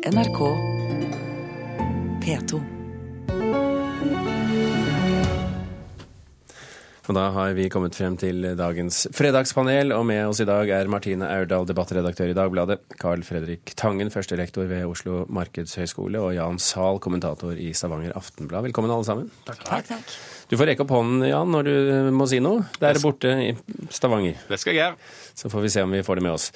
NRK P2. Og da har vi kommet frem til dagens fredagspanel, og med oss i dag er Martine Aurdal, debattredaktør i Dagbladet, Carl Fredrik Tangen, førstelektor ved Oslo markedshøgskole, og Jan Sahl, kommentator i Stavanger Aftenblad. Velkommen alle sammen. Takk, takk. Du får rekke opp hånden, Jan, når du må si noe. Der borte i Stavanger. Det skal jeg gjøre. Så får vi se om vi får det med oss.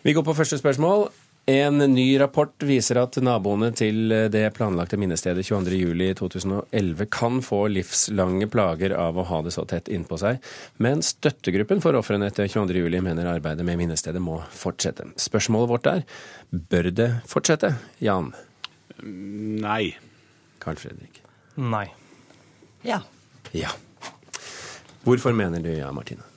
Vi går på første spørsmål. En ny rapport viser at naboene til det planlagte minnestedet 22.07.2011 kan få livslange plager av å ha det så tett innpå seg, men støttegruppen for ofrene etter 22.07 mener arbeidet med minnestedet må fortsette. Spørsmålet vårt er bør det fortsette? Jan? Nei. Carl Fredrik? Nei. Ja. Ja. Hvorfor mener du ja, Martine?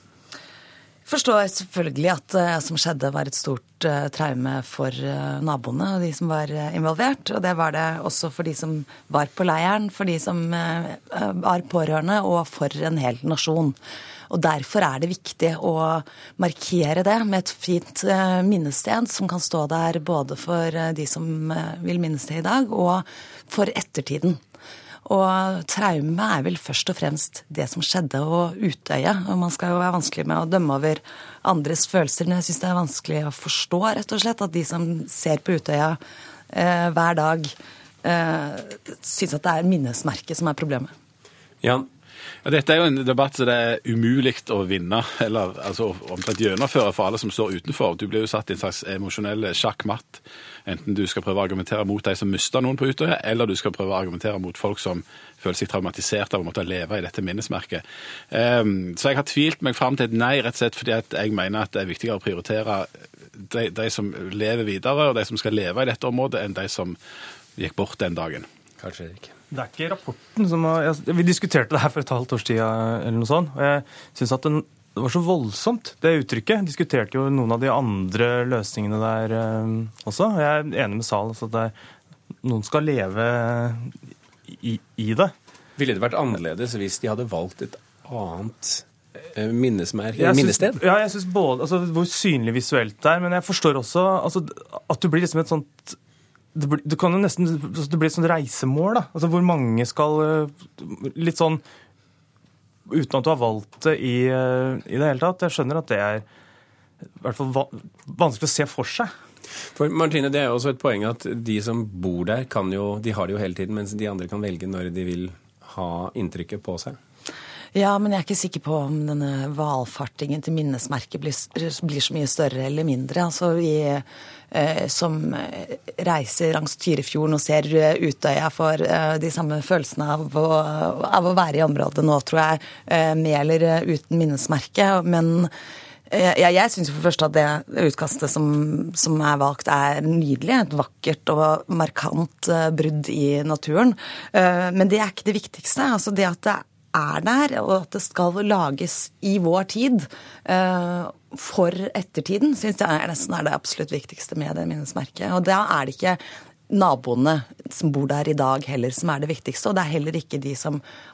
Forstår selvfølgelig at det som skjedde var et stort uh, traume for uh, naboene og de som var involvert. Og det var det også for de som var på leiren, for de som var pårørende, og for en hel nasjon. Og Derfor er det viktig å markere det med et fint minnested som kan stå der både for de som vil minnes det i dag, og for ettertiden. Og traume er vel først og fremst det som skjedde, og Utøya. Og man skal jo være vanskelig med å dømme over andres følelser, men jeg syns det er vanskelig å forstå, rett og slett, at de som ser på Utøya eh, hver dag, eh, syns at det er minnesmerket som er problemet. Jan? Ja, dette er jo en debatt som det er umulig å vinne, eller altså omtrent gjennomføre for alle som står utenfor. Du blir jo satt i en slags emosjonell sjakkmatt. Enten du skal prøve å argumentere mot de som mista noen på Utøya, eller du skal prøve å argumentere mot folk som føler seg traumatisert av å måtte leve i dette minnesmerket. Um, så jeg har tvilt meg fram til et nei, rett og slett fordi jeg mener at det er viktigere å prioritere de, de som lever videre, og de som skal leve i dette området, enn de som gikk bort den dagen. Carl Fredrik? Det er ikke rapporten som har Vi diskuterte det her for et halvt års tid eller noe sånt. og jeg synes at den, Det var så voldsomt, det uttrykket. Diskuterte jo noen av de andre løsningene der um, også. Jeg er enig med salen, Altså at det, noen skal leve i, i, det. Ville det vært annerledes hvis de hadde valgt et annet minnesmerke, minnested? Ja, jeg synes både, altså Hvor synlig visuelt det er. Men jeg forstår også altså, at du blir liksom et sånt det, blir, det, kan jo nesten altså, det blir et sånt reisemål, da. Altså hvor mange skal eh, Litt sånn uten at du har valgt det i, eh, i det hele tatt. Jeg skjønner at det er i hvert fall vanskelig å se for seg. For Martine, Det er jo også et poeng at de som bor der, kan jo, de har det jo hele tiden, mens de andre kan velge når de vil ha inntrykket på seg. Ja, men jeg er ikke sikker på om denne valfartingen til minnesmerket blir, blir så mye større eller mindre. Altså, vi eh, som reiser langs Tyrifjorden og ser Utøya får eh, de samme følelsene av å, av å, være i området nå, tror jeg, eh, med eller uten minnesmerke. Men jeg, jeg syns for det første at det utkastet som, som, er valgt, er nydelig. Et vakkert og markant brudd i naturen. Men det er ikke det viktigste. Altså det at det er der, og at det skal lages i vår tid uh, for ettertiden, syns jeg nesten er det absolutt viktigste med det minnesmerket. Og da er det ikke naboene som bor der i dag heller som er det viktigste, og det er heller ikke de som Eh,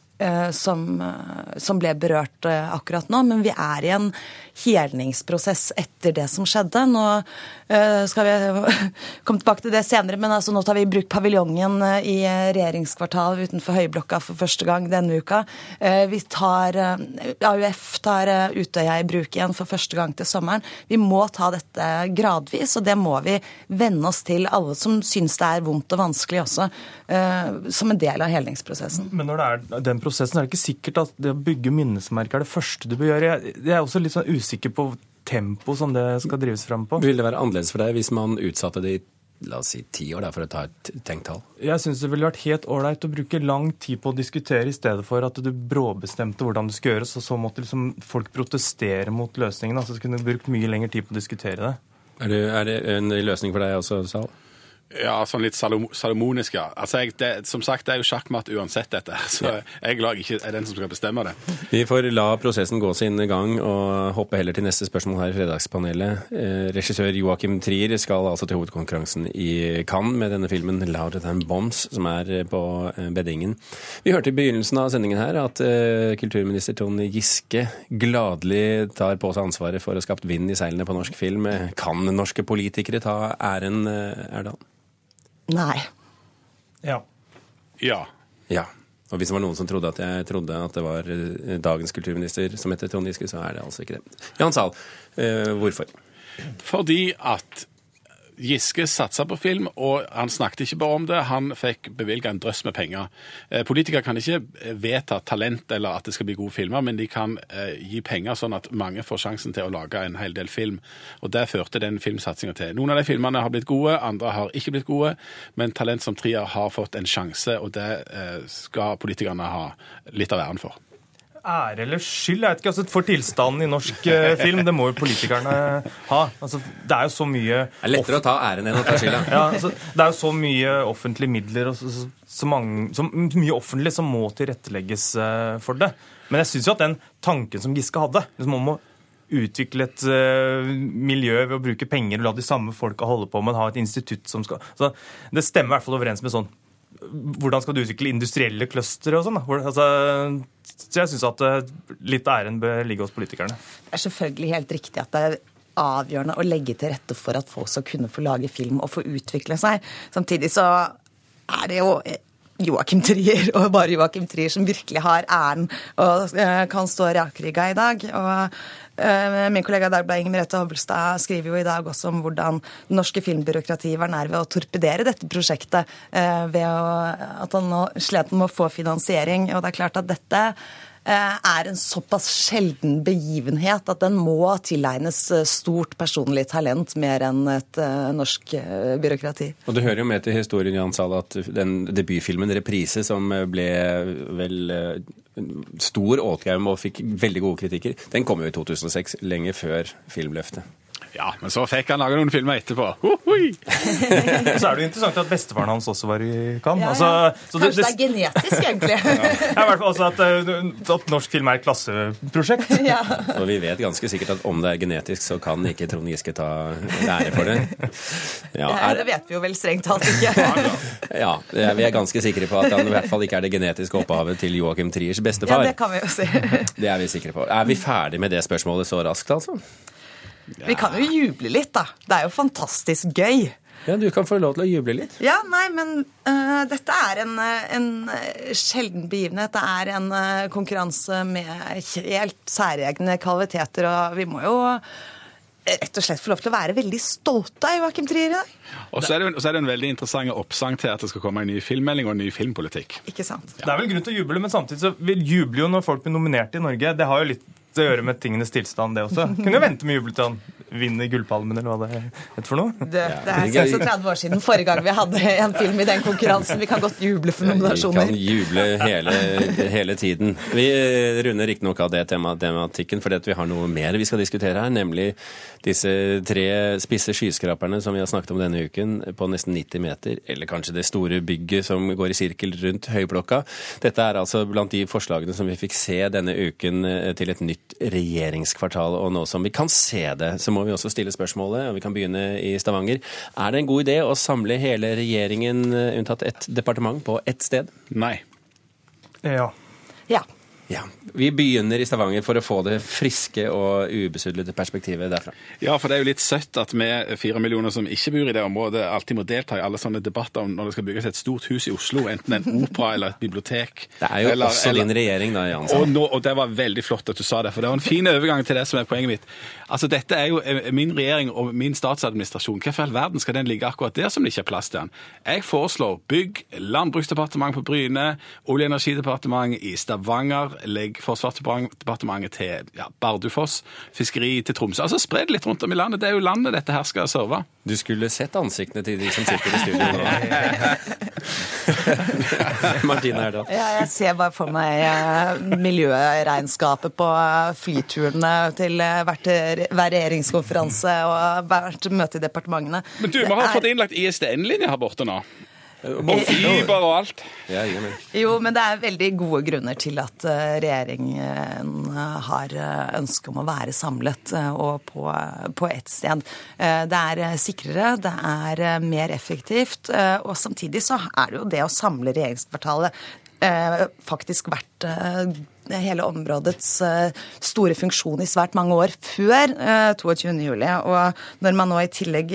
som, eh, som, ble berørt eh, akkurat nå. Men vi er i en helningsprosess etter det som skjedde. Nå skal vi komme tilbake til det senere, men altså nå tar vi i bruk paviljongen i regjeringskvartalet utenfor Høyblokka for første gang denne uka. Vi tar AUF tar Utøya i bruk igjen for første gang til sommeren. Vi må ta dette gradvis, og det må vi venne oss til, alle som syns det er vondt og vanskelig også, som en del av helningsprosessen. Men når det er den prosessen prosessen er det ikke sikkert at det å bygge minnesmerker er det første du bør gjøre. Jeg er også litt sånn usikker på tempo som det skal drives fram på. Vil det være annerledes for deg hvis man utsatte det i la oss si ti år, da, for å ta et tenkt tall? Jeg syns det ville vært helt ålreit å bruke lang tid på å diskutere, i stedet for at du bråbestemte hvordan det skulle gjøres, og så måtte liksom folk protestere mot løsningen. Altså, så kunne du brukt mye lengre tid på å diskutere det. Er det, er det en løsning for deg også, Sal? Ja, sånn litt salomonisk, ja. Altså, jeg, det, Som sagt, det er jo sjakkmatt uansett, dette. Så ja. jeg lag ikke er den som skal bestemme det. Vi får la prosessen gå sin gang og hoppe heller til neste spørsmål her i Fredagspanelet. Eh, regissør Joakim Trier skal altså til hovedkonkurransen i Cannes med denne filmen 'Louder Than Bombs', som er eh, på eh, beddingen. Vi hørte i begynnelsen av sendingen her at eh, kulturminister Trond Giske gladelig tar på seg ansvaret for å ha skapt vind i seilene på norsk film. Kan norske politikere ta æren, Erdal? Nei. Ja. Ja. Ja. Og hvis det var noen som trodde at jeg trodde at det var eh, dagens kulturminister som heter Trond Giske, så er det altså ikke det. Jan Sahl, eh, hvorfor? Fordi at Giske satsa på film, og han snakket ikke bare om det, han fikk bevilga en drøss med penger. Eh, Politikere kan ikke eh, vedta talent eller at det skal bli gode filmer, men de kan eh, gi penger sånn at mange får sjansen til å lage en hel del film. Og det førte den filmsatsinga til. Noen av de filmene har blitt gode, andre har ikke blitt gode, men Talent som trier har fått en sjanse, og det skal politikerne ha litt av æren for. Ære eller skyld? Jeg vet ikke, altså For tilstanden i norsk eh, film, det må jo politikerne ha. Altså, Det er jo så mye Det er lettere å ta æren enn å ta skylda. ja, altså, Det er jo så mye offentlige midler og så, så, så, mange, så mye offentlig som må tilrettelegges eh, for det. Men jeg syns jo at den tanken som Giske hadde, liksom om å utvikle et eh, miljø ved å bruke penger og la de samme folka holde på, men ha et institutt som skal så Det stemmer i hvert fall overens med sånn hvordan skal du utvikle industrielle clustere og sånn? Altså, så jeg syns at eh, litt æren bør ligge hos politikerne. Det er selvfølgelig helt riktig at det er avgjørende å legge til rette for at folk skal kunne få lage film og få utvikle seg. Samtidig så er det jo Joakim Trier, og bare Joakim Trier, som virkelig har æren og eh, kan stå rakrygga i dag. Og eh, Min kollega i Dagbladet Inger Merete Hobbelstad skriver jo i dag også om hvordan det norske filmbyråkratiet var nær ved å torpedere dette prosjektet eh, ved at han nå slet med å få finansiering. Og det er klart at dette eh, er en såpass sjelden begivenhet at den må tilegnes eh, stort personlig talent mer enn et eh, norsk eh, byråkrati. Og det hører jo med til historien Jan Sala, at den debutfilmen 'Reprise', som ble vel eh, stor åtgaum og fikk veldig gode kritikker, den kom jo i 2006, lenge før Filmløftet. Ja, men så fikk han lage noen filmer etterpå. Hohoi! Så er det jo interessant at bestefaren hans også var i Cannes. Ja, Altså, ja. så det- Kanskje det er genetisk, egentlig. Ja, i hvert fall også at, eh, at norsk film er et klasseprosjekt. ja. Og vi vet ganske sikkert at om det er genetisk, så kan ikke Trond Giske ta ære for det. Ja, Ja, det vet vi jo vel strengt talt ikke. ja, det vi er ganske sikre på at han i hvert fall ikke er det genetiske opphavet til Joakim Triers bestefar. Ja, det kan vi jo si. Det er vi sikre på. Er vi ferdig med det spørsmålet så raskt, altså? Vi kan jo juble litt, da. Det er jo fantastisk gøy. Ja, du kan få lov til å juble litt. Ja, nei, men uh, dette er en, øh, en øh, sjelden begivenhet. Det er en uh, konkurranse med helt særegne kvaliteter, og vi må jo rett og slett få lov til å være veldig stolte av Joakim Trier i dag. Og så er, det, jo- så er det en veldig interessant oppsang til at det skal komme en ny filmmelding og en ny filmpolitikk. Ikke sant? Det er vel grunn til å juble, men samtidig så vil juble jo når folk blir nominert i Norge. Det har jo litt å gjøre med tingenes tilstand, det også. Kunne jo vente med jubel til han vinner Gullpalmen, eller hva det heter for noe. Det, det er 36 år siden forrige gang vi hadde en film i den konkurransen. Vi kan godt juble for nominasjoner. Vi kan juble hele, hele tiden. Vi runder riktignok av det tema, tematikken, fordi at vi har noe mer vi skal diskutere her, nemlig disse tre spisse skyskraperne som vi har snakket om denne uken, på nesten 90 meter, eller kanskje det store bygget som går i sirkel rundt Høyblokka. Dette er altså blant de forslagene som vi fikk se denne uken eh, til et nytt regjeringskvartal, og nå som vi kan se det, så må vi også stille spørsmålet, og vi kan begynne i Stavanger. Er det en god idé å samle hele regjeringen, eh, unntatt ett departement, på ett sted? Nei. Ja. Ja. Ja. Vi begynner i Stavanger for å få det friske og ubesudlede perspektivet derfra. Ja, for det er jo litt søtt at vi fire millioner som ikke bor i det området, alltid må delta i alle sånne debatter om når det skal bygges et stort hus i Oslo, enten en opera eller et bibliotek. Det er jo eller, også eller- din regjering, da, Jan. Og, nå, og det var veldig flott at du sa det, for det var en fin overgang til det som er poenget mitt. Altså, Dette er jo eh, min regjering og min statsadministrasjon. Hvorfor i all verden skal den ligge akkurat der som det ikke er plass til den? Jeg foreslår bygg Landbruksdepartementet på Bryne, Olje- og energidepartement i Stavanger, legg Forsvarsdepartementet til ja, Bardufoss, fiskeri til Tromsø. Altså Spre det litt rundt om i landet. Det er jo landet dette her skal serve. Du skulle sett ansiktene til de som sitter i studio nå. Martine Herdal. Ja, jeg ser bare for meg miljøregnskapet på flyturene til hvert, hver regjeringskonferanse og hvert møte i departementene. Men du, vi har er- fått innlagt ISDN-linje her borte nå. Og fiber og alt. Ja. Jo, men det er veldig gode grunner til at eh, regjeringen eh, har eh, ønske om å være samlet og på, på ett sted. Det er sikrere, det er mer effektivt, og samtidig så er det jo det å samle regjeringskvartalet faktisk vært eh, hele områdets eh, store funksjon i svært mange år før 22.07. Og når man nå i tillegg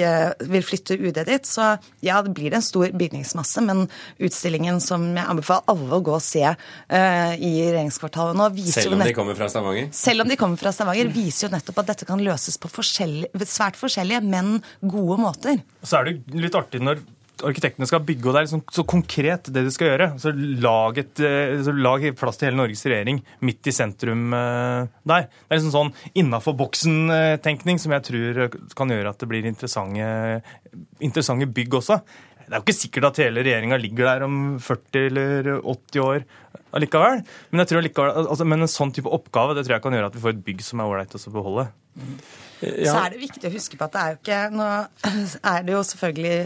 vil flytte UD dit, så ja, det blir en stor bygningsmasse, men utstillingen som jeg anbefaler alle å gå og se i regjeringskvartalet nå viser Selv om de kommer fra Stavanger? Selv om de kommer fra Stavanger, viser jo nettopp at dette kan løses på forskjellige, svært forskjellige, men gode måter. Så er det litt artig når arkitektene skal bygge, og det er liksom så konkret det de skal gjøre. Så lag, et, eh, så lag plass til hele Norges regjering midt i sentrum uh, der. Det er liksom sånn innafor boksen-tenkning som jeg tror kan gjøre at det blir interessante, interessante bygg også. Det er jo ikke sikkert at hele regjeringa ligger der om 40 eller 80 år allikevel. Men, jeg tror allikevel, altså, men en sånn type oppgave det tror jeg kan gjøre at vi får et bygg som er ålreit å beholde. Ja. Så er det viktig å huske på at det er jo ikke Nå er det jo selvfølgelig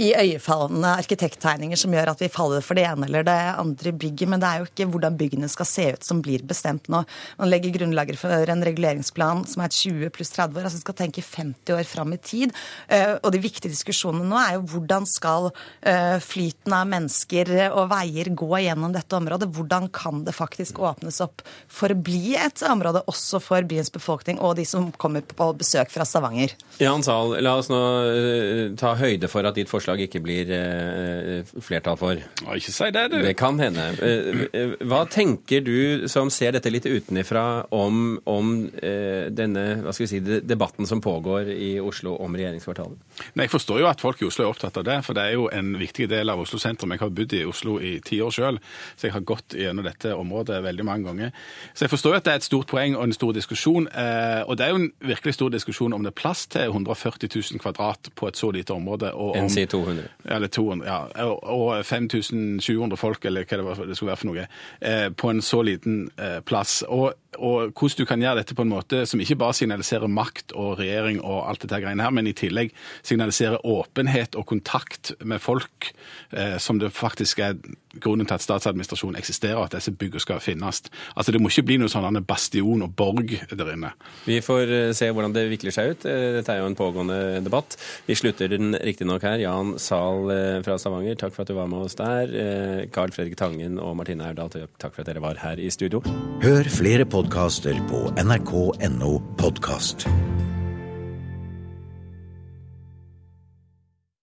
iøynefallende arkitekttegninger som gjør at vi faller for det ene eller det andre bygget, men det er jo ikke hvordan byggene skal se ut som blir bestemt nå. Man legger grunnlaget for en reguleringsplan som er 20 pluss 30 år, altså skal tenke 50 år fram i tid. Eh, og de viktige diskusjonene nå er jo hvordan skal eh, flyten av mennesker og veier gå gjennom dette området? Hvordan kan det faktisk åpnes opp for å bli et område også for byens befolkning og de som kommer på besøk fra Stavanger? Jan Zahl, la oss nå eh, ta høyde for at ditt forslag forslag ikke blir eh, flertall for. Ja, ikke si det, du. Det kan hende. Eh, eh, hva tenker du som ser dette litt utenifra, om, om eh, denne hva skal vi si, debatten som pågår i Oslo om regjeringskvartalet? Nei, Jeg forstår jo at folk i Oslo er opptatt av det, for det er jo en viktig del av Oslo sentrum. Jeg har bodd i Oslo i ti år sjøl, så jeg har gått gjennom dette området veldig mange ganger. Så jeg forstår jo at det er et stort poeng og en stor diskusjon. Eh, og det er jo en virkelig stor diskusjon om det er plass til 140 000 kvadrat på et så lite område. og om, 200. Eller 200, ja. Og 5700 folk, eller hva det skulle være for noe, eh, på en så liten eh, plass. Og og hvordan du kan gjøre dette på en måte som ikke bare signaliserer makt og regjering og alt dette greiene her, men i tillegg signaliserer åpenhet og kontakt med folk, eh, som det faktisk er grunnen til at statsadministrasjonen eksisterer, og at disse byggene skal finnes. Altså Det må ikke bli noe sånn bastion og borg der inne. Vi får eh, se hvordan det vikler seg ut. Eh, dette er jo en pågående debatt. Vi slutter den riktignok her. Jan Zahl eh, fra Stavanger, takk for at du var med oss der. Carl Fredrik Tangen og Martine Aurdal, takk for at dere var her i studio. Hør flere på podkaster på nrk.no podkast.